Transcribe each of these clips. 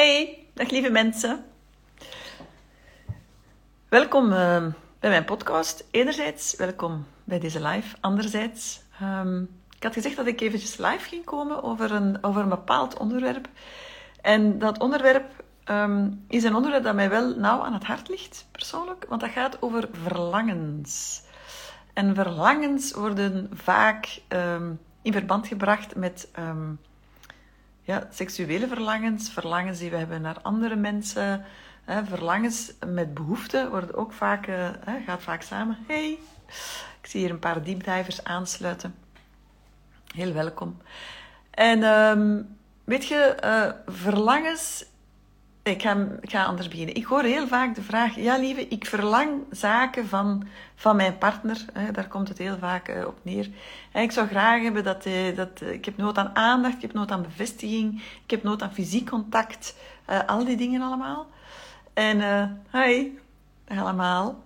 Hey, dag lieve mensen. Welkom uh, bij mijn podcast. Enerzijds, welkom bij deze live. Anderzijds, um, ik had gezegd dat ik eventjes live ging komen over een, over een bepaald onderwerp. En dat onderwerp um, is een onderwerp dat mij wel nauw aan het hart ligt, persoonlijk. Want dat gaat over verlangens. En verlangens worden vaak in verband gebracht met ja, seksuele verlangens, verlangens die we hebben naar andere mensen, hè, verlangens met behoeften worden ook vaak, uh, gaat vaak samen. Hey, ik zie hier een paar deepdivers aansluiten. Heel welkom. En um, weet je, uh, verlangens ik ga, ik ga anders beginnen. Ik hoor heel vaak de vraag: ja, lieve, ik verlang zaken van, van mijn partner. Daar komt het heel vaak uh, op neer. Ik zou graag hebben dat, uh, dat uh, ik heb nood aan aandacht, ik heb nood aan bevestiging, ik heb nood aan fysiek contact, al die dingen allemaal. En hi, allemaal.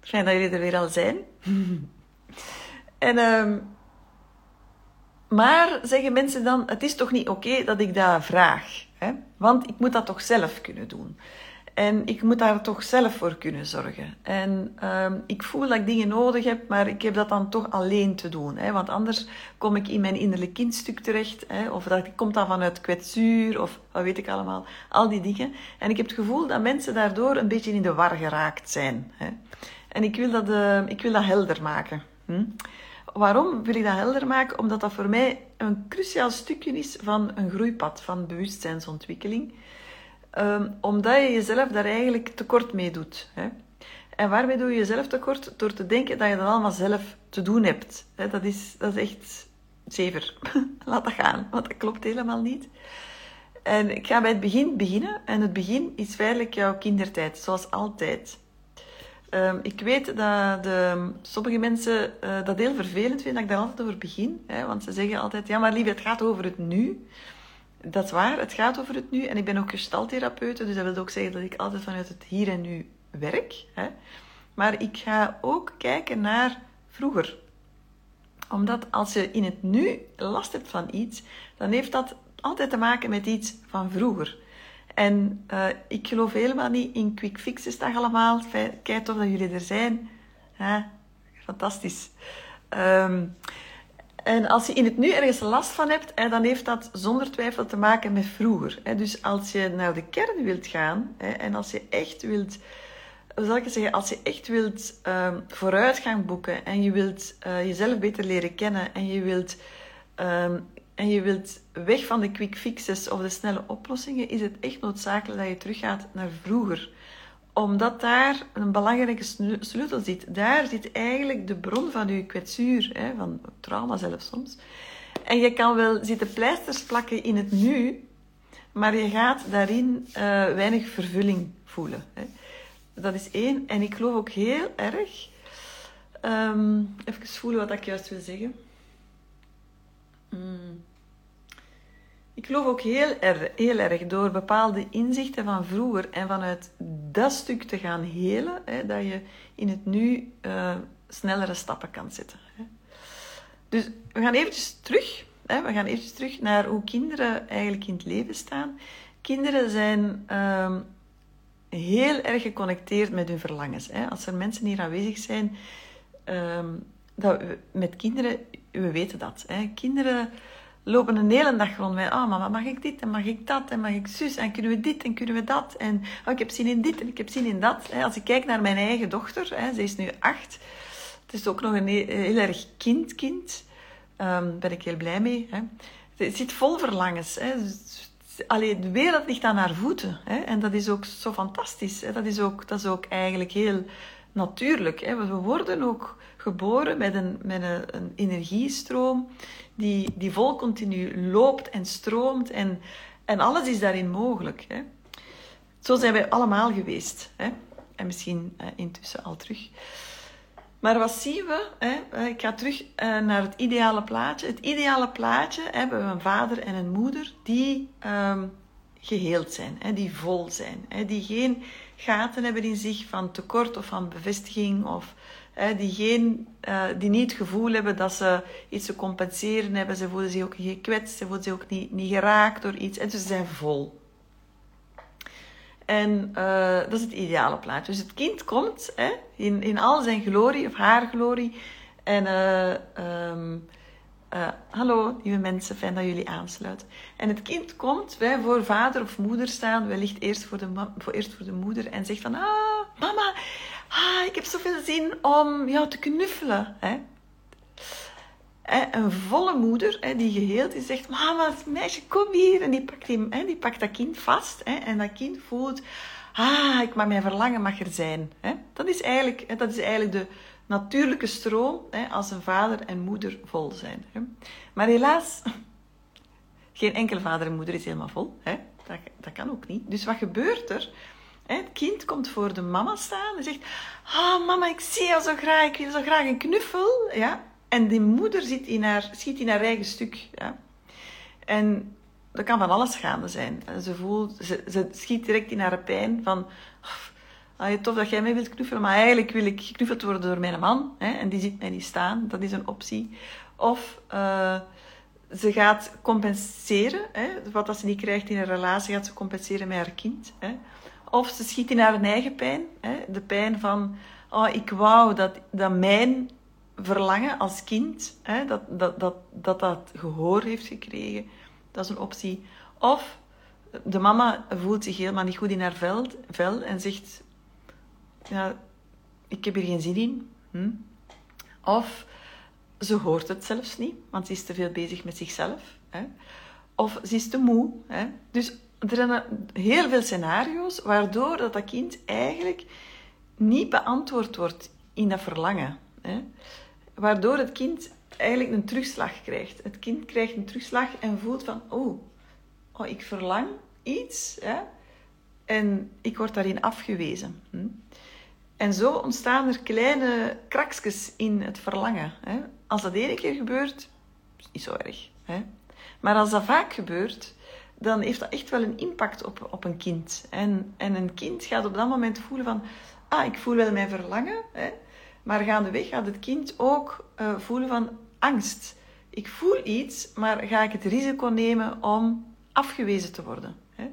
Fijn dat jullie er weer al zijn. en, um, maar zeggen mensen dan: het is toch niet oké okay dat ik dat vraag? Want ik moet dat toch zelf kunnen doen. En ik moet daar toch zelf voor kunnen zorgen. En um, ik voel dat ik dingen nodig heb, maar ik heb dat dan toch alleen te doen. Hè? Want anders kom ik in mijn innerlijk kindstuk terecht. Hè? Of dat komt dan vanuit kwetsuur, of wat weet ik allemaal. Al die dingen. En ik heb het gevoel dat mensen daardoor een beetje in de war geraakt zijn. Hè? En ik wil dat, uh, ik wil dat helder maken. Hm? Waarom wil ik dat helder maken? Omdat dat voor mij een cruciaal stukje is van een groeipad, van bewustzijnsontwikkeling. Um, omdat je jezelf daar eigenlijk tekort mee doet. Hè? En waarmee doe je jezelf tekort? Door te denken dat je dat allemaal zelf te doen hebt. Hè? Dat, is, dat is echt zever. Laat dat gaan, want dat klopt helemaal niet. En ik ga bij het begin beginnen. En het begin is feitelijk jouw kindertijd, zoals altijd. Um, ik weet dat de, sommige mensen uh, dat heel vervelend vinden dat ik daar altijd over begin. Hè, want ze zeggen altijd, ja maar lieve, het gaat over het nu. Dat is waar, het gaat over het nu. En ik ben ook gestaltherapeute, dus dat wil ook zeggen dat ik altijd vanuit het hier en nu werk. Hè. Maar ik ga ook kijken naar vroeger. Omdat als je in het nu last hebt van iets, dan heeft dat altijd te maken met iets van vroeger. En uh, ik geloof helemaal niet in quick fixes, dag allemaal. Kijk tof dat jullie er zijn. Fantastisch. Um, en als je in het nu ergens last van hebt, hè, dan heeft dat zonder twijfel te maken met vroeger. Hè. Dus als je naar de kern wilt gaan hè, en als je echt wilt, zal ik zeggen, als je echt wilt um, vooruitgang boeken en je wilt uh, jezelf beter leren kennen en je wilt um, en je wilt weg van de quick fixes of de snelle oplossingen, is het echt noodzakelijk dat je teruggaat naar vroeger. Omdat daar een belangrijke sleutel zit. Daar zit eigenlijk de bron van je kwetsuur, hè, van trauma zelfs soms. En je kan wel zitten pleisters plakken in het nu, maar je gaat daarin uh, weinig vervulling voelen. Hè. Dat is één. En ik geloof ook heel erg. Um, even voelen wat ik juist wil zeggen. Mm. Ik geloof ook heel, er, heel erg door bepaalde inzichten van vroeger en vanuit dat stuk te gaan helen, hè, dat je in het nu uh, snellere stappen kan zetten. Hè. Dus we gaan eventjes terug. Hè, we gaan eventjes terug naar hoe kinderen eigenlijk in het leven staan. Kinderen zijn uh, heel erg geconnecteerd met hun verlangens. Hè. Als er mensen hier aanwezig zijn uh, dat, met kinderen, we weten dat. Hè. Kinderen lopen een hele dag rond met, oh mama, mag ik dit en mag ik dat en mag ik zus en kunnen we dit en kunnen we dat en oh, ik heb zin in dit en ik heb zin in dat. Als ik kijk naar mijn eigen dochter, ze is nu acht, het is ook nog een heel, erg kind kind, daar um, ben ik heel blij mee. Het zit vol verlangens. Hè. Allee, de wereld ligt aan haar voeten. En dat is ook zo fantastisch. Dat, is ook, dat is ook eigenlijk heel natuurlijk. We worden ook geboren met een, met een, een energiestroom die, die vol continu loopt en stroomt en, en alles is daarin mogelijk. Hè. Zo zijn wij allemaal geweest. Hè. En misschien eh, intussen al terug. Maar wat zien we? Hè? Ik ga terug eh, naar het ideale plaatje. Het ideale plaatje hebben we een vader en een moeder die um, geheeld zijn, die vol zijn, die geen gaten hebben in zich van tekort of van bevestiging of die, geen, uh, die niet het gevoel hebben dat ze iets te compenseren hebben. Ze voelen zich ook niet gekwetst, ze voelen zich ook niet, niet geraakt door iets. En dus ze zijn vol. En uh, dat is het ideale plaatje. Dus het kind komt hè, in, in al zijn glorie, of haar glorie. En uh, uh, hallo, lieve mensen, fijn dat jullie aansluiten. En het kind komt, wij voor vader of moeder staan, wellicht eerst voor de, voor, eerst voor de moeder, en zegt van, ah, mama, ah, ik heb zoveel zin om jou te knuffelen. Hè? Een volle moeder die geheeld is, zegt, mama, meisje, kom hier. En die pakt, die, die pakt dat kind vast en dat kind voelt, ah, ik mag mijn verlangen mag er zijn. Dat, is eigenlijk, dat is eigenlijk de natuurlijke stroom hè, als een vader en moeder vol zijn. Hè. Maar helaas, geen enkele vader en moeder is helemaal vol. Hè. Dat, dat kan ook niet. Dus wat gebeurt er? Het kind komt voor de mama staan en zegt: Ah, mama, ik zie jou zo graag, ik wil zo graag een knuffel. Ja? En die moeder zit in haar, schiet in haar eigen stuk. Ja? En dat kan van alles gaande zijn. Ze, voelt, ze, ze schiet direct in haar pijn van ah, tof dat jij mij wilt knuffelen, maar eigenlijk wil ik geknuffeld worden door mijn man. Hè, en die ziet mij niet staan. Dat is een optie. Of uh, ze gaat compenseren. Hè, wat ze niet krijgt in een relatie, gaat ze compenseren met haar kind. Hè. Of ze schiet in haar eigen pijn. Hè, de pijn van, oh, ik wou dat, dat mijn verlangen als kind, hè, dat, dat, dat, dat dat gehoor heeft gekregen. Dat is een optie. Of de mama voelt zich helemaal niet goed in haar vel, vel en zegt ja, ik heb hier geen zin in. Hm? Of ze hoort het zelfs niet, want ze is te veel bezig met zichzelf. Hè? Of ze is te moe. Hè? Dus er zijn heel veel scenario's waardoor dat, kind eigenlijk niet beantwoord wordt in dat verlangen. Hè? Waardoor het kind eigenlijk een terugslag krijgt. Het kind krijgt een terugslag en voelt van, oh, oh ik verlang iets hè? en ik word daarin afgewezen. Hm? En zo ontstaan er kleine kraksjes in het verlangen. Hè. Als dat één keer gebeurt, is niet zo erg. Hè. Maar als dat vaak gebeurt, dan heeft dat echt wel een impact op, op een kind. En, en een kind gaat op dat moment voelen van... Ah, ik voel wel mijn verlangen. Hè. Maar gaandeweg gaat het kind ook uh, voelen van angst. Ik voel iets, maar ga ik het risico nemen om afgewezen te worden? Hè.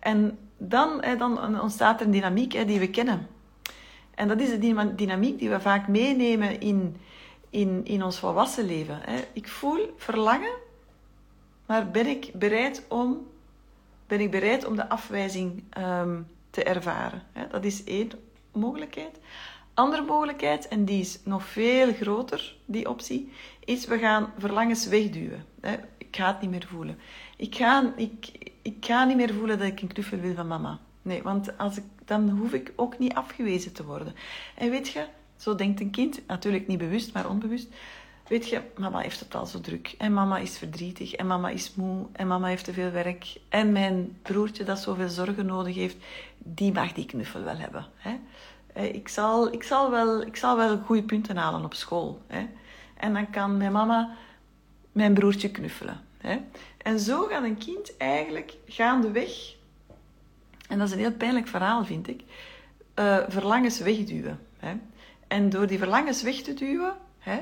En dan, dan ontstaat er een dynamiek hè, die we kennen. En dat is de dynamiek die we vaak meenemen in, in, in ons volwassen leven. Ik voel verlangen, maar ben ik bereid om, ben ik bereid om de afwijzing ehm, te ervaren? Dat is één mogelijkheid. Andere mogelijkheid, en die is nog veel groter, die optie, is we gaan verlangens wegduwen. Ik ga het niet meer voelen. Ik ga, ik, ik ga niet meer voelen dat ik een knuffel wil van mama. Nee, want als ik, dan hoef ik ook niet afgewezen te worden. En weet je, zo denkt een kind, natuurlijk niet bewust, maar onbewust. Weet je, mama heeft het al zo druk. En mama is verdrietig. En mama is moe. En mama heeft te veel werk. En mijn broertje dat zoveel zorgen nodig heeft, die mag die knuffel wel hebben. Hè? Eh, ik, zal, ik, zal wel, ik zal wel goede punten halen op school. Hè? En dan kan mijn mama mijn broertje knuffelen. Hè? En zo gaat een kind eigenlijk gaandeweg en dat is een heel pijnlijk verhaal, vind ik, uh, verlangens wegduwen. Hè. En door die verlangens weg te duwen, hè,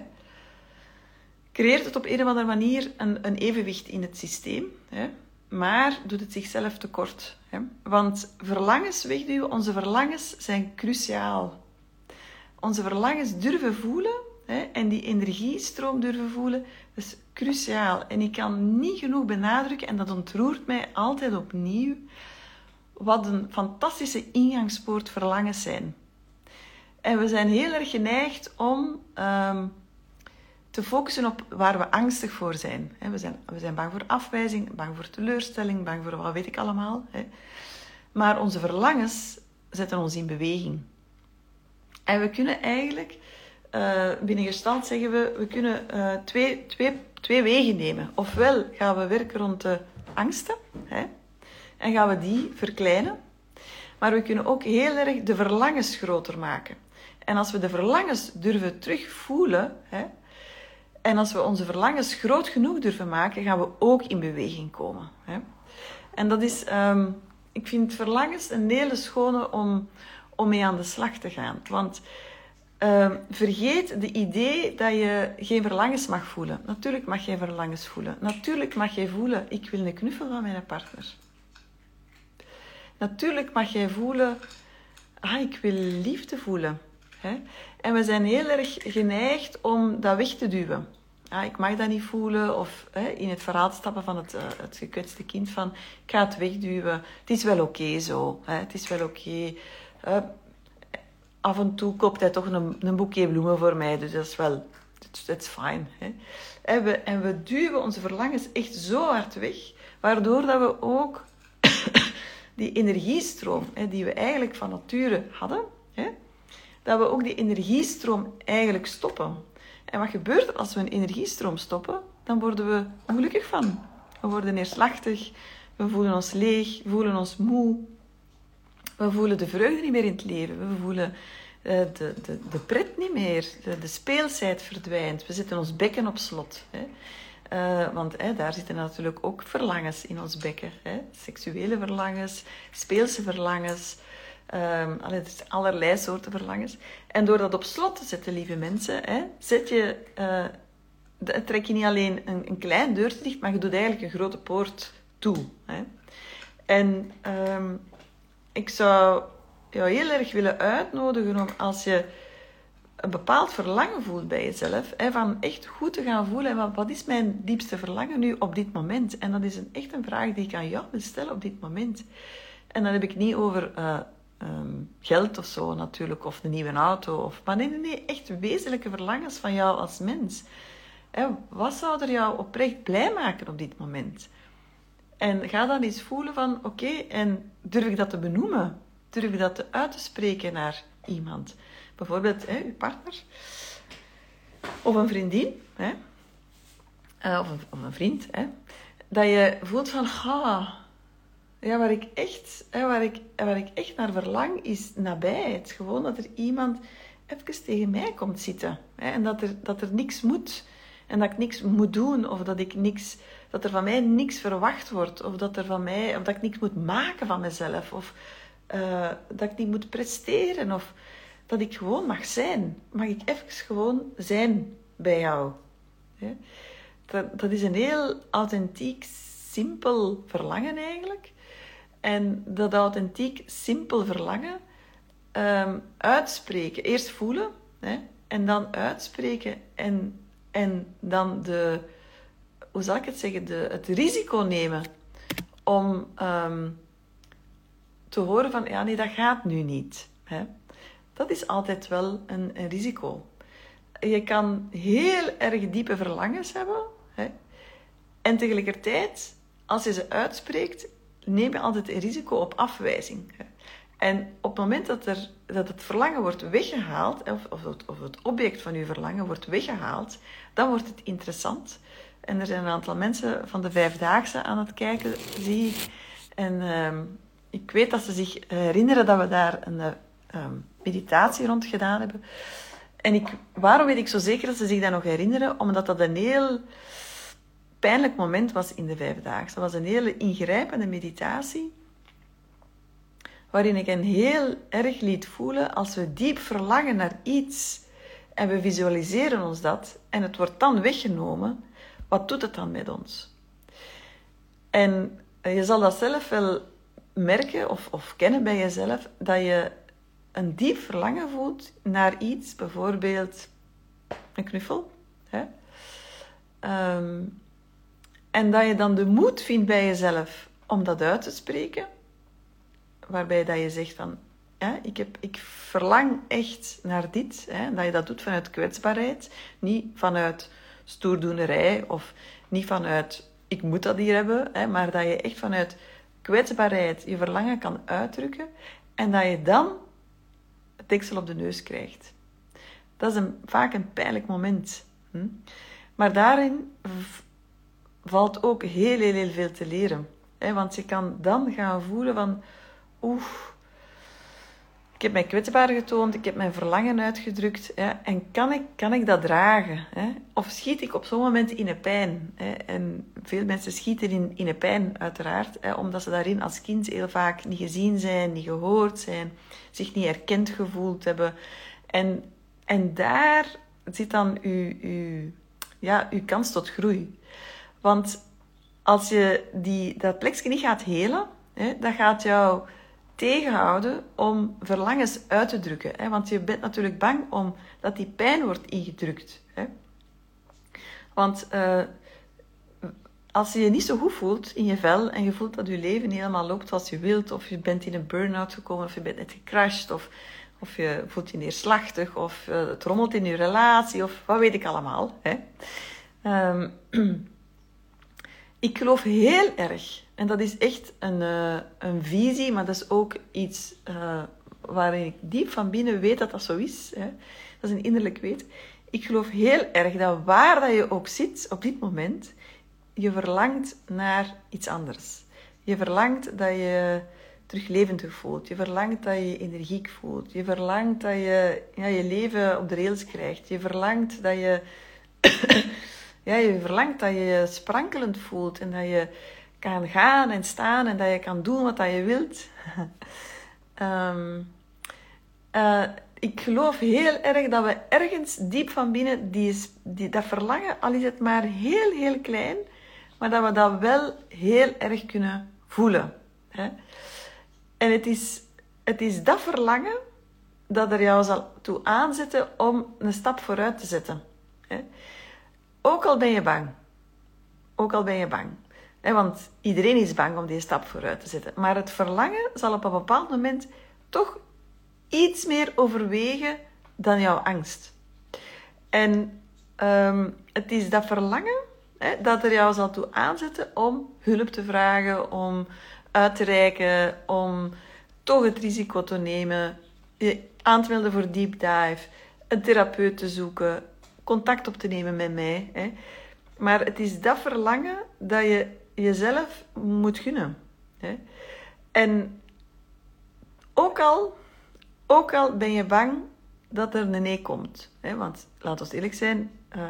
creëert het op een of andere manier een, een evenwicht in het systeem. Hè, maar doet het zichzelf tekort. Hè. Want verlangens wegduwen, onze verlangens zijn cruciaal. Onze verlangens durven voelen hè, en die energiestroom durven voelen, is cruciaal. En ik kan niet genoeg benadrukken, en dat ontroert mij altijd opnieuw, wat een fantastische ingangspoort verlangens zijn. En we zijn heel erg geneigd om um, te focussen op waar we angstig voor zijn. We zijn. We zijn bang voor afwijzing, bang voor teleurstelling, bang voor wat weet ik allemaal. Maar onze verlangens zetten ons in beweging. En we kunnen eigenlijk, uh, binnen gestalt zeggen we, we kunnen uh, twee, twee, twee wegen nemen. Ofwel gaan we werken rond de angsten, en gaan we die verkleinen. Maar we kunnen ook heel erg de verlangens groter maken. En als we de verlangens durven terugvoelen, hè, en als we onze verlangens groot genoeg durven maken, gaan we ook in beweging komen. Hè. En dat is, um, ik vind verlangens een hele schone om, om mee aan de slag te gaan. Want um, vergeet de idee dat je geen verlangens mag voelen. Natuurlijk mag je verlangens voelen. Natuurlijk mag je voelen, ik wil een knuffel van mijn partner. Natuurlijk mag jij voelen, ah, ik wil liefde voelen. Hè? En we zijn heel erg geneigd om dat weg te duwen. Ah, ik mag dat niet voelen. Of hè, in het verhaal stappen van het, uh, het gekwetste kind van, ik ga het wegduwen. Het is wel oké zo. Hè? Het is wel oké. Uh, af en toe koopt hij toch een, een boekje bloemen voor mij. Dus dat is wel, dat is fijn. En, we, en we duwen onze verlangens echt zo hard weg, waardoor dat we ook die energiestroom, die we eigenlijk van nature hadden, dat we ook die energiestroom eigenlijk stoppen. En wat gebeurt er als we een energiestroom stoppen? Dan worden we ongelukkig van. We worden neerslachtig, we voelen ons leeg, we voelen ons moe. We voelen de vreugde niet meer in het leven. We voelen uh, de, de, de pret niet meer. De, de speelsheid verdwijnt. We zetten ons bekken op slot. Uh, want hè, daar zitten natuurlijk ook verlangens in ons bekken. Hè. Seksuele verlangens, speelse verlangens. Um, allee, er allerlei soorten verlangens. En door dat op slot te zetten, lieve mensen, hè, zet je, uh, trek je niet alleen een, een klein deurtje dicht, maar je doet eigenlijk een grote poort toe. Hè. En um, ik zou jou heel erg willen uitnodigen om als je een bepaald verlangen voelt bij jezelf, hè, van echt goed te gaan voelen, wat, wat is mijn diepste verlangen nu op dit moment? En dat is een, echt een vraag die ik aan jou wil stellen op dit moment. En dan heb ik niet over uh, um, geld of zo natuurlijk, of een nieuwe auto, of, maar nee, nee, nee, echt wezenlijke verlangens van jou als mens. Hè, wat zou er jou oprecht blij maken op dit moment? En ga dan eens voelen van, oké, en durf ik dat te benoemen? Durf ik dat uit te spreken naar iemand? Bijvoorbeeld hè, uw partner, of een vriendin, hè? Uh, of, een, of, een, vriend, hè? dat je voelt van, ha, ja, waar ik echt, hè, waar ik, waar ik echt naar verlang, is nabijheid. Gewoon dat er iemand even tegen mij komt zitten. Hè, en dat er, dat er niks moet. En dat ik niks moet doen. Of dat, ik niks, dat er van mij niks verwacht wordt. Of dat, er van mij, of dat ik niks moet maken van mezelf. Of uh, dat ik niet moet presteren. Of dat ik gewoon mag zijn. Mag ik even gewoon zijn bij jou. Dat, dat is een heel authentiek, simpel verlangen eigenlijk. En dat authentiek, simpel verlangen um, uitspreken. Eerst voelen hè, en dan uitspreken. En, en dan de, hoe zal ik het zeggen, de, het risico nemen om um, te horen van, ja nee, dat gaat nu niet. Hè. Dat is altijd wel een, een risico. Je kan heel erg diepe verlangens hebben. Hè, en tegelijkertijd, als je ze uitspreekt, neem je altijd een risico op afwijzing. En op het moment dat, er, dat het verlangen wordt weggehaald, of, of, het, of het object van uw verlangen wordt weggehaald, dan wordt het interessant. En er zijn een aantal mensen van de Vijfdaagse aan het kijken, zie ik. En uh, ik weet dat ze zich herinneren dat we daar een uh, meditatie rond gedaan hebben. En ik, waarom weet ik zo zeker dat ze zich dat nog herinneren? Omdat dat een heel pijnlijk moment was in de vijfdaagse. Dat was een hele ingrijpende meditatie, waarin ik een heel erg liet voelen als we diep verlangen naar iets en we visualiseren ons dat en het wordt dan weggenomen, wat doet het dan met ons? En je zal dat zelf wel merken of, of kennen bij jezelf, dat je een diep verlangen voelt naar iets, bijvoorbeeld een knuffel. Hè? Um, en dat je dan de moed vindt bij jezelf om dat uit te spreken. Waarbij dat je zegt van, ja, ik, heb, ik verlang echt naar dit. Hè, dat je dat doet vanuit kwetsbaarheid. Niet vanuit stoerdoenerij of niet vanuit, ik moet dat hier hebben. Hè, maar dat je echt vanuit kwetsbaarheid je verlangen kan uitdrukken. En dat je dan het deksel op de neus krijgt. Dat is een, vaak een pijnlijk moment. Hm? Maar daarin valt ook heel, heel, heel veel te leren. Want je kan dan gaan voelen van, oeh, heb mij kwetsbaar getoond, ik heb mijn verlangen uitgedrukt. En kan ik, kan ik dat dragen? Of schiet ik op zo'n moment in een pijn? En veel mensen schieten in, in een pijn, uiteraard, omdat ze daarin als kind heel vaak niet gezien zijn, niet gehoord zijn, zich niet erkend gevoeld hebben. En, en daar zit dan uw, uw, ja, uw kans tot groei. Want als je die, dat plekje niet gaat helen, hè, dat gaat jou tegenhouden om verlangens uit te drukken. Hè? Want je bent natuurlijk bang om dat die pijn wordt ingedrukt. Hè? Want uh, als je je niet zo goed voelt in je vel en je voelt dat je leven niet helemaal loopt zoals je wilt, of je bent in een burn-out gekomen, of je bent net gecrashed, of, of je voelt je neerslachtig, of uh, het rommelt in je relatie, of wat weet ik allemaal. Hè? Um, ik geloof heel erg, en dat is echt een, uh, een visie, maar dat is ook iets uh, waarin ik diep van binnen weet dat dat zo is. Hè? Dat is een innerlijk weet. Ik geloof heel erg dat waar dat je ook zit op dit moment, je verlangt naar iets anders. Je verlangt dat je terug levendig voelt. Je verlangt dat je je energiek voelt. Je verlangt dat je ja, je leven op de rails krijgt. Je verlangt dat je, ja, je verlangt dat je je sprankelend voelt en dat je kan gaan en staan en dat je kan doen wat dat je wilt. um, uh, ik geloof heel erg dat we ergens diep van binnen die, die, dat verlangen, al is het maar heel, heel klein, maar dat we dat wel heel erg kunnen voelen. Hè? En het is, het is dat verlangen dat er jou zal toe aanzetten om een stap vooruit te zetten. Hè? Ook al ben je bang. Ook al ben je bang. Want iedereen is bang om die stap vooruit te zetten. Maar het verlangen zal op een bepaald moment toch iets meer overwegen dan jouw angst. En um, het is dat verlangen dat er jou zal toe aanzetten om hulp te vragen, om uit te reiken, om toch het risico te nemen, je aan te melden voor deep dive, een therapeut te zoeken, contact op te nemen met mij. Hè. Maar het is dat verlangen dat je jezelf moet gunnen. Hè. En ook al ook al ben je bang dat er een nee komt. Hè? Want laat we eerlijk zijn, uh,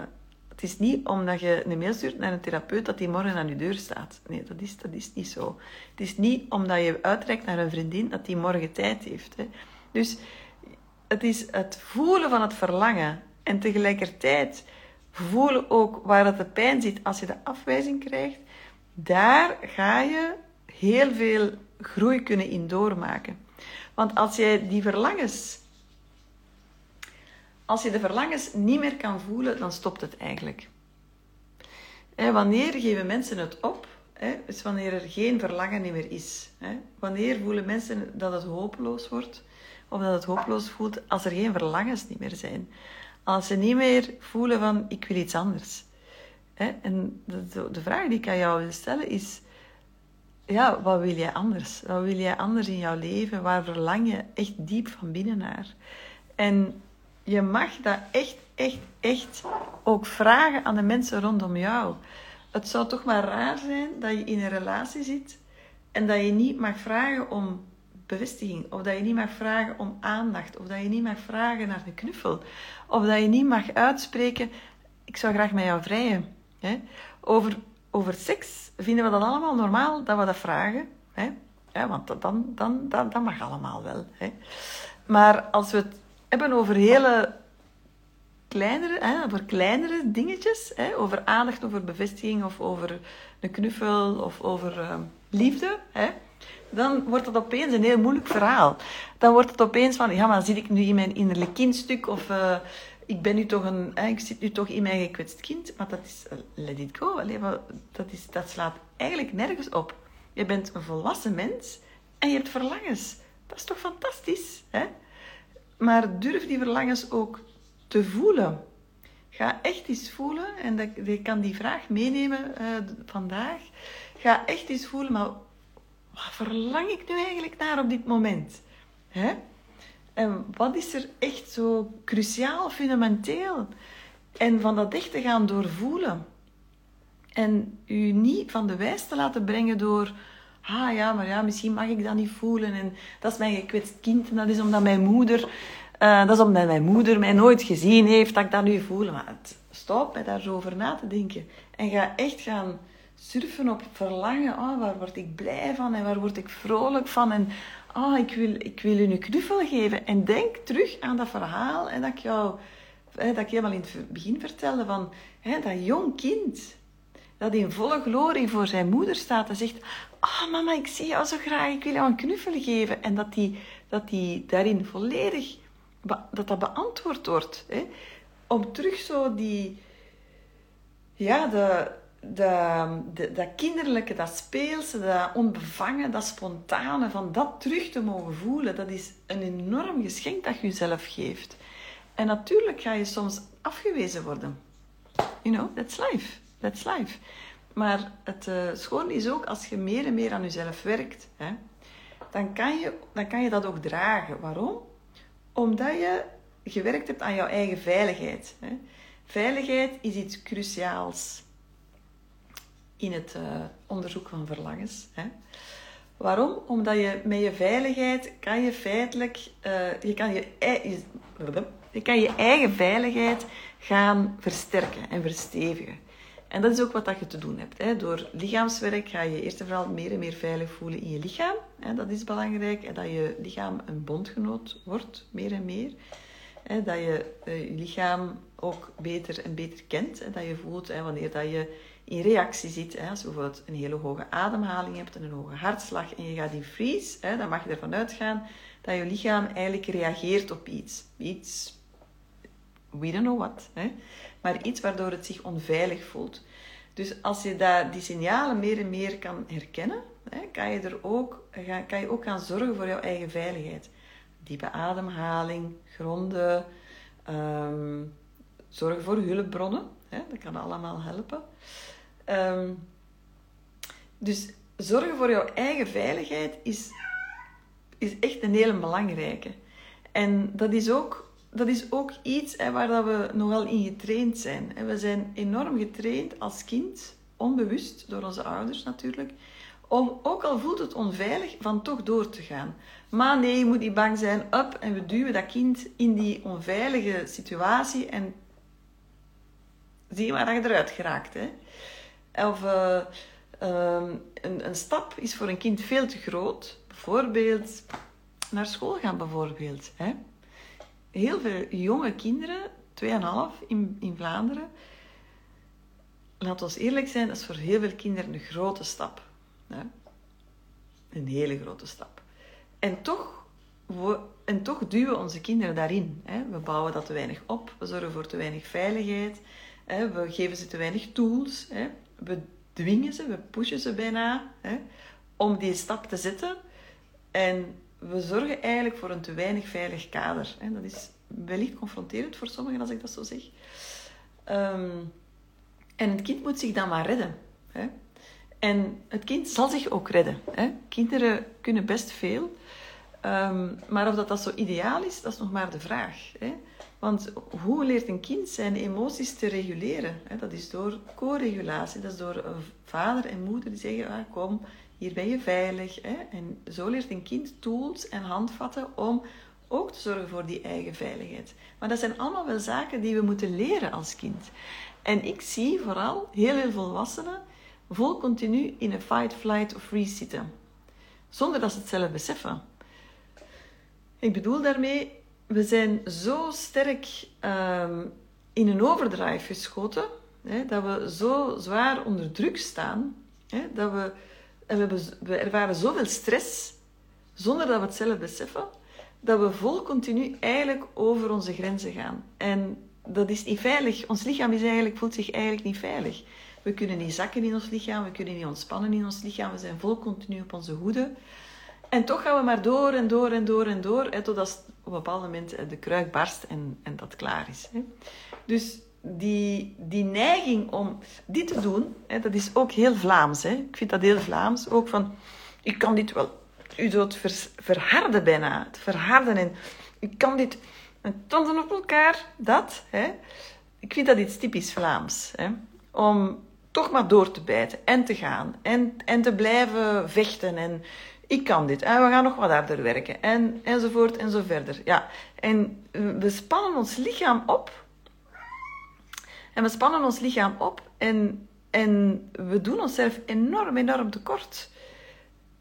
het is niet omdat je een mail stuurt naar een therapeut dat die morgen aan je deur staat. Nee, dat is, dat is niet zo. Het is niet omdat je uitreikt naar een vriendin dat die morgen tijd heeft. Hè? Dus het is het voelen van het verlangen en tegelijkertijd voelen ook waar het de pijn zit als je de afwijzing krijgt. Daar ga je heel veel groei kunnen in doormaken. Want als jij die verlangens, als je de verlangens niet meer kan voelen, dan stopt het eigenlijk. wanneer geven mensen het op? Hè, is wanneer er geen verlangen meer is. Wanneer voelen mensen dat het hopeloos wordt? Of dat het hopeloos voelt als er geen verlangens niet meer zijn. Als ze niet meer voelen van, ik wil iets anders. En de, de vraag die ik aan jou wil stellen is ja, wat wil jij anders? Wat wil jij anders in jouw leven? Waar verlang je echt diep van binnen naar? En je mag dat echt, echt, echt ook vragen aan de mensen rondom jou. Het zou toch maar raar zijn dat je in een relatie zit en dat je niet mag vragen om bevestiging, of dat je niet mag vragen om aandacht, of dat je niet mag vragen naar een knuffel, of dat je niet mag uitspreken: Ik zou graag met jou vrijen. Hè? Over over seks vinden we dat allemaal normaal dat we dat vragen. Hè? Want dan, dan, dan, dat mag allemaal wel. Hè? Maar als we het hebben over hele kleinere, hè, over kleinere dingetjes, hè, over aandacht, over bevestiging of over een knuffel of over uh, liefde, hè, dan wordt het opeens een heel moeilijk verhaal. Dan wordt het opeens van, ja, maar zit ik nu in mijn innerlijk kindstuk of... Uh, ik ben nu toch een, ik zit nu toch in mijn gekwetst kind, maar dat is, eh, let it go. Allee, dat, is, dat slaat eigenlijk nergens op. Je bent een volwassen mens en je hebt verlangens. Dat is toch fantastisch, hè? Maar durf die verlangens ook te voelen. Ga echt eens voelen, en ik kan die vraag meenemen uh, vandaag. Ga echt eens voelen, maar wat verlang ik nu eigenlijk naar op dit moment? Hè? En wat is er echt zo cruciaal, fundamenteel? En van dat echt te gaan doorvoelen. En u niet van de wijs te laten brengen door... Ah ja, maar ja, misschien mag ik dat niet voelen. En dat is mijn gekwetst kind. En dat is omdat mijn moeder... Uh, dat is omdat mijn moeder mij nooit gezien heeft dat ik dat nu voel. Maar stop bij daar zo over na te denken. En ga echt gaan surfen op verlangen. Oh, waar word ik blij van en waar word ik vrolijk van? En oh, ik wil, ik wil een knuffel geven. En denk terug aan dat verhaal en dat ik jou, dat ik helemaal in het begin vertelde van hè, dat jong kind. dat in volle glorie voor zijn moeder staat en zegt: oh, mama, ik zie jou zo graag, ik wil jou een knuffel geven. En dat die, dat die daarin volledig dat dat beantwoord wordt. Hè? Om terug zo die, ja, de, de, dat kinderlijke, dat speelse, dat onbevangen, dat spontane, van dat terug te mogen voelen, dat is een enorm geschenk dat je jezelf geeft. En natuurlijk ga je soms afgewezen worden. You know, that's life. That's life. Maar het uh, schoon is ook als je meer en meer aan jezelf werkt, hè, dan, kan je, dan kan je dat ook dragen. Waarom? Omdat je gewerkt hebt aan jouw eigen veiligheid. Hè. Veiligheid is iets cruciaals in het uh, onderzoek van verlangens. Hè. Waarom? Omdat je met je veiligheid kan je feitelijk, uh, je, kan je, je, kan je eigen veiligheid gaan versterken en verstevigen. En dat is ook wat dat je te doen hebt. Hè. Door lichaamswerk ga je eerst en vooral meer en meer veilig voelen in je lichaam. Hè. Dat is belangrijk. En dat je lichaam een bondgenoot wordt, meer en meer. Hè. Dat je uh, je lichaam ook beter en beter kent. En dat je voelt wanneer dat je in reactie zit. Hè. Als je bijvoorbeeld een hele hoge ademhaling hebt en een hoge hartslag en je gaat in freeze, hè, dan mag je ervan uitgaan dat je lichaam eigenlijk reageert op iets. Iets, we don't know what. Hè maar iets waardoor het zich onveilig voelt. Dus als je daar die signalen meer en meer kan herkennen, kan, je er ook, kan je ook gaan zorgen voor jouw eigen veiligheid. Diepe ademhaling, gronden, um, zorgen voor hulpbronnen. Hè, dat kan allemaal helpen. Ehm, dus zorgen voor jouw eigen veiligheid is, is echt een hele belangrijke. En dat is ook dat is ook iets hè, waar dat we nogal in getraind zijn. We zijn enorm getraind als kind, onbewust door onze ouders natuurlijk, om, ook al voelt het onveilig, van toch door te gaan. Maar nee, je moet niet bang zijn, up, en we duwen dat kind in die onveilige situatie en zie waar je eruit geraakt. Hè? Of uh, een, een stap is voor een kind veel te groot. Bijvoorbeeld naar school gaan, bijvoorbeeld. Hè? heel veel jonge kinderen, 2,5 in, in Vlaanderen. Laat ons eerlijk zijn, dat is voor heel veel kinderen een grote stap. Hè? Een hele grote stap. En toch, we, en toch duwen onze kinderen daarin. Hè? We bouwen dat te weinig op, we zorgen voor te weinig veiligheid, hè? we geven ze te weinig tools, hè? We dwingen ze, we pushen ze bijna hè? om die stap te zetten. En we zorgen eigenlijk voor een te weinig veilig kader. En dat is wellicht confronterend voor sommigen als ik dat zo zeg. Ehm, en het kind moet zich dan maar redden. Hè? En het kind zal zich ook redden. Hè? Kinderen kunnen best veel. Ehm, maar of dat, dat zo ideaal is, dat is nog maar de vraag. Hè? Want hoe leert een kind zijn emoties te reguleren? Dat is door co-regulatie. Dat is door vader en moeder die zeggen, ah, kom, hier ben je veilig. En zo leert een kind tools en handvatten om ook te zorgen voor die eigen veiligheid. Maar dat zijn allemaal wel zaken die we moeten leren als kind. En ik zie vooral heel veel volwassenen vol continu in een fight, flight of freeze zitten. Zonder dat ze het zelf beseffen. Ik bedoel daarmee, we zijn zo sterk um, in een overdrive geschoten, hè, dat we zo zwaar onder druk staan, hè, dat we en we, we ervaren zoveel stress zonder dat we het zelf beseffen, dat we vol continu eigenlijk over onze grenzen gaan. En dat is niet veilig. Ons lichaam eigenlijk, voelt zich eigenlijk niet veilig. We kunnen niet zakken in ons lichaam, we kunnen niet ontspannen in ons lichaam, we zijn vol continu op onze hoede. En toch gaan we maar door en door en door en door, hè, totdat op een bepaald moment de kruik barst en, en dat klaar is. Hè. Dus die, die neiging om dit te doen, hè, dat is ook heel Vlaams. Hè. Ik vind dat heel Vlaams. Ook van, ik kan dit wel... U doet verharden bijna. Het verharden en ik kan dit... En tanden op elkaar, dat. Hè. Ik vind dat iets typisch Vlaams. Hè. Om toch maar door te bijten en te gaan. En, en te blijven vechten. En ik kan dit. En we gaan nog wat harder werken. En, enzovoort en zo verder. Ja. En we spannen ons lichaam op en we spannen ons lichaam op en, en we doen onszelf enorm, enorm tekort.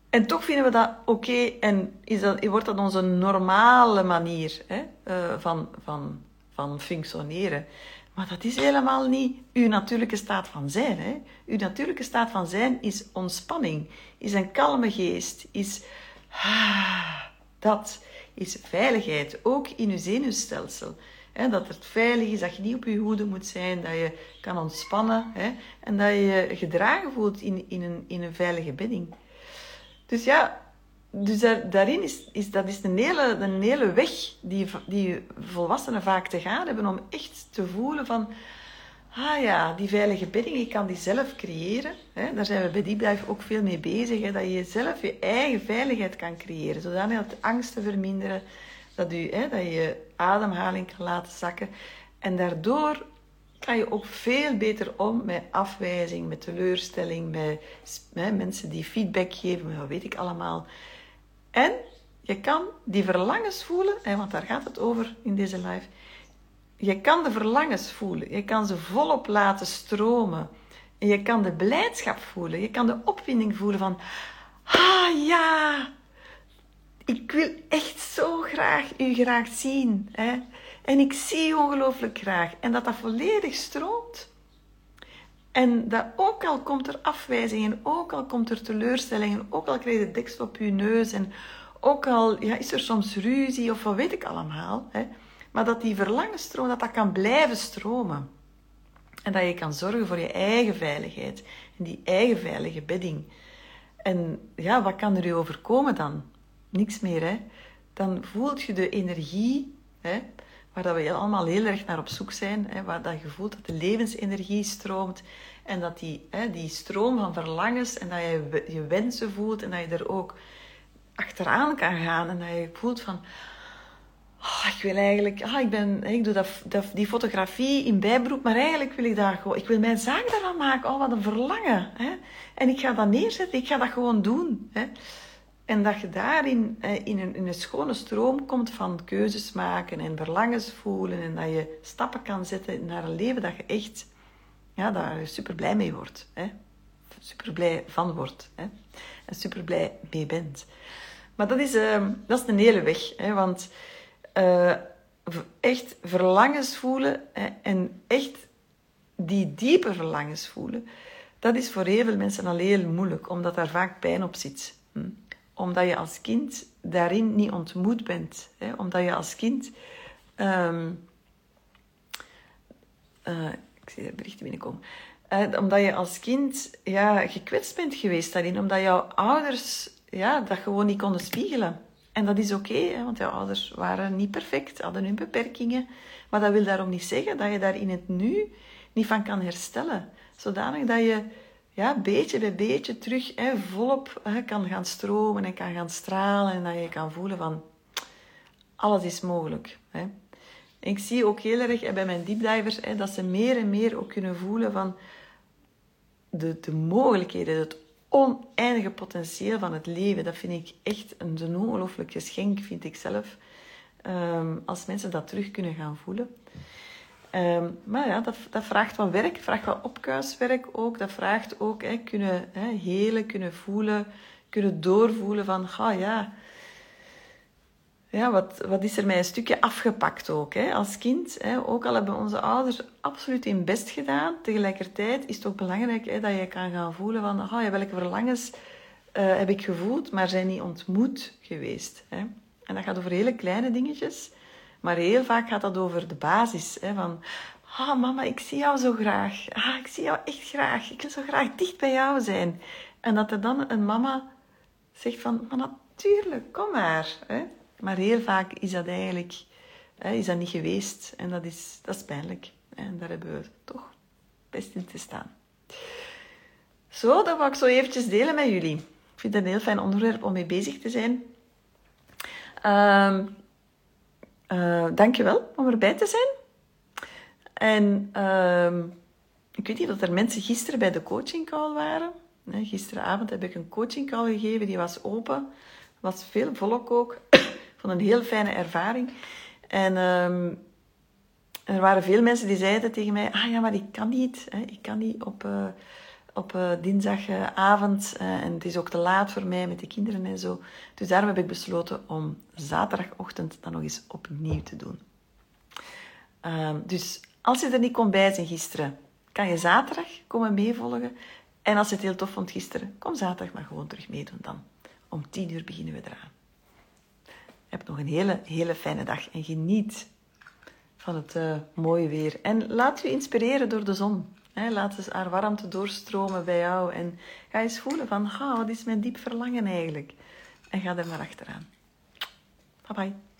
En toch vinden we dat oké en is dat, wordt dat onze normale manier hè, uh, van, van, van functioneren. Maar dat is helemaal niet uw natuurlijke staat van zijn. Hè? Uw natuurlijke staat van zijn is ontspanning, is een kalme geest, is ah, dat, is veiligheid, ook in uw zenuwstelsel. Dat het veilig is, dat je niet op je hoede moet zijn, dat je kan ontspannen hè? en dat je je gedragen voelt in, in, een, in een veilige bedding. Dus ja, dus daarin is, is dat is een hele, een hele weg die, die volwassenen vaak te gaan hebben om echt te voelen van, ah ja, die veilige bedding, ik kan die zelf creëren. Hè? Daar zijn we bij Deep ook veel mee bezig, hè? dat je zelf je eigen veiligheid kan creëren, zodanig dat angsten verminderen, dat, u, hè, dat je ademhaling kan laten zakken. En daardoor kan je ook veel beter om met afwijzing, met teleurstelling, met hè, mensen die feedback geven, met wat weet ik allemaal. En je kan die verlangens voelen, want daar gaat het over in deze live. Je kan de verlangens voelen. Je kan ze volop laten stromen. En je kan de blijdschap voelen. Je kan de opwinding voelen van... Ah ja, ik wil echt zo graag u graag zien. Hè? En ik zie u ongelooflijk graag. En dat dat volledig stroomt. En dat ook al komt er afwijzing en ook al komt er teleurstelling en ook al krijg je deksel op je neus en ook al ja, is er soms ruzie of wat weet ik allemaal, hè, maar dat die verlangensstroom, dat dat kan blijven stromen. En dat je kan zorgen voor je eigen veiligheid en die eigen veilige bedding. En ja, wat kan er je overkomen dan? Niks meer, hè? Dan voelt je de energie, hè, waar dat we allemaal heel erg naar op zoek zijn, hè, waar dat je voelt dat de levensenergie stroomt en dat die, hè, die stroom van verlangens en dat je je wensen voelt en dat je er ook achteraan kan gaan en dat je voelt van, oh, ik wil eigenlijk, ah, ik, ben, ik doe dat, dat, die fotografie in bijberoep, maar eigenlijk wil ik daar gewoon, ik wil mijn zaak daarvan maken. Oh, wat een verlangen. Hè? En ik ga dat neerzetten, ik ga dat gewoon doen. Hè? En dat je daarin eh, in een, in een schone stroom komt van keuzes maken en verlangens voelen. En dat je stappen kan zetten naar een leven dat je echt ja, daar super blij mee wordt. Hè? Super blij van wordt. Hè? En super blij mee bent. Maar dat is, uh, dat is een hele weg. Hè? Want uh, echt verlangens voelen hè? en echt die diepe verlangens voelen, dat is voor heel veel mensen al heel moeilijk, omdat daar vaak pijn op zit. Hm? Omdat je als kind daarin niet ontmoet bent. Hè? Omdat je als kind. Um, uh, ik zie er berichten binnenkomen. Uh, omdat je als kind ja, gekwetst bent geweest daarin. Omdat jouw ouders ja, dat gewoon niet konden spiegelen. En dat is oké, want jouw ouders waren niet perfect, hadden hun beperkingen. Maar dat wil daarom niet zeggen dat je daar in het nu niet van kan herstellen. Zodanig dat je ja, beetje bij beetje terug hè, volop hè, kan gaan stromen en kan gaan stralen. En dat je kan voelen van, alles is mogelijk. Hè. ik zie ook heel erg bij mijn deepdivers hè, dat ze meer en meer ook kunnen voelen van de, de mogelijkheden, het oneindige potentieel van het leven. Dat vind ik echt een, ongelooflijk geschenk, vind ik zelf. Um, als mensen dat terug kunnen gaan voelen. Um, maar ja, dat, dat, vraagt wat werk, vraagt wat opkuiswerk ook. Dat vraagt ook hè, kunnen hè, helen, kunnen voelen, kunnen doorvoelen van, ah ja, ja, wat, wat is er mij een stukje afgepakt ook hè, als kind. Hè. Ook al hebben onze ouders absoluut hun best gedaan, tegelijkertijd is het ook belangrijk hè, dat je kan gaan voelen van oh, ja, welke verlangens uh, heb ik gevoeld, maar zijn niet ontmoet geweest. Hè. En dat gaat over hele kleine dingetjes, maar heel vaak gaat dat over de basis. Hè, van, ah mama, ik zie jou zo graag. Ah, ik zie jou echt graag. Ik wil zo graag dicht bij jou zijn. En dat er dan een mama zegt van, natuurlijk, kom maar. Hè. Maar heel vaak is dat eigenlijk hè, is dat niet geweest. En dat is, dat is pijnlijk. En daar hebben we toch best in te staan. Zo, dat wil ik zo eventjes delen met jullie. Ik vind het een heel fijn onderwerp om mee bezig te zijn. Um, uh, dankjewel om erbij te zijn. En uh, ik weet niet of er mensen gisteren bij de coaching call waren. gisteravond heb ik een coaching call gegeven, die was open. was veel volk ook vond een heel fijne ervaring. En um, er waren veel mensen die zeiden tegen mij: Ah ja, maar ik kan niet. Hè. Ik kan niet op, uh, op uh, dinsdagavond. Uh, en het is ook te laat voor mij met de kinderen en zo. Dus daarom heb ik besloten om zaterdagochtend dat nog eens opnieuw te doen. Um, dus Als je er niet kon bij zijn gisteren, kan je zaterdag komen meevolgen. En als je het heel tof vond gisteren, kom zaterdag maar gewoon terug meedoen dan. Om tien uur beginnen we eraan. Heb nog een hele, hele fijne dag en geniet van het uh, mooie weer. En laat u inspireren door de zon. Laat eens haar warmte doorstromen bij jou. En ga eens voelen van, oh, wat is mijn diep verlangen eigenlijk? En ga er maar achteraan. Bye bye.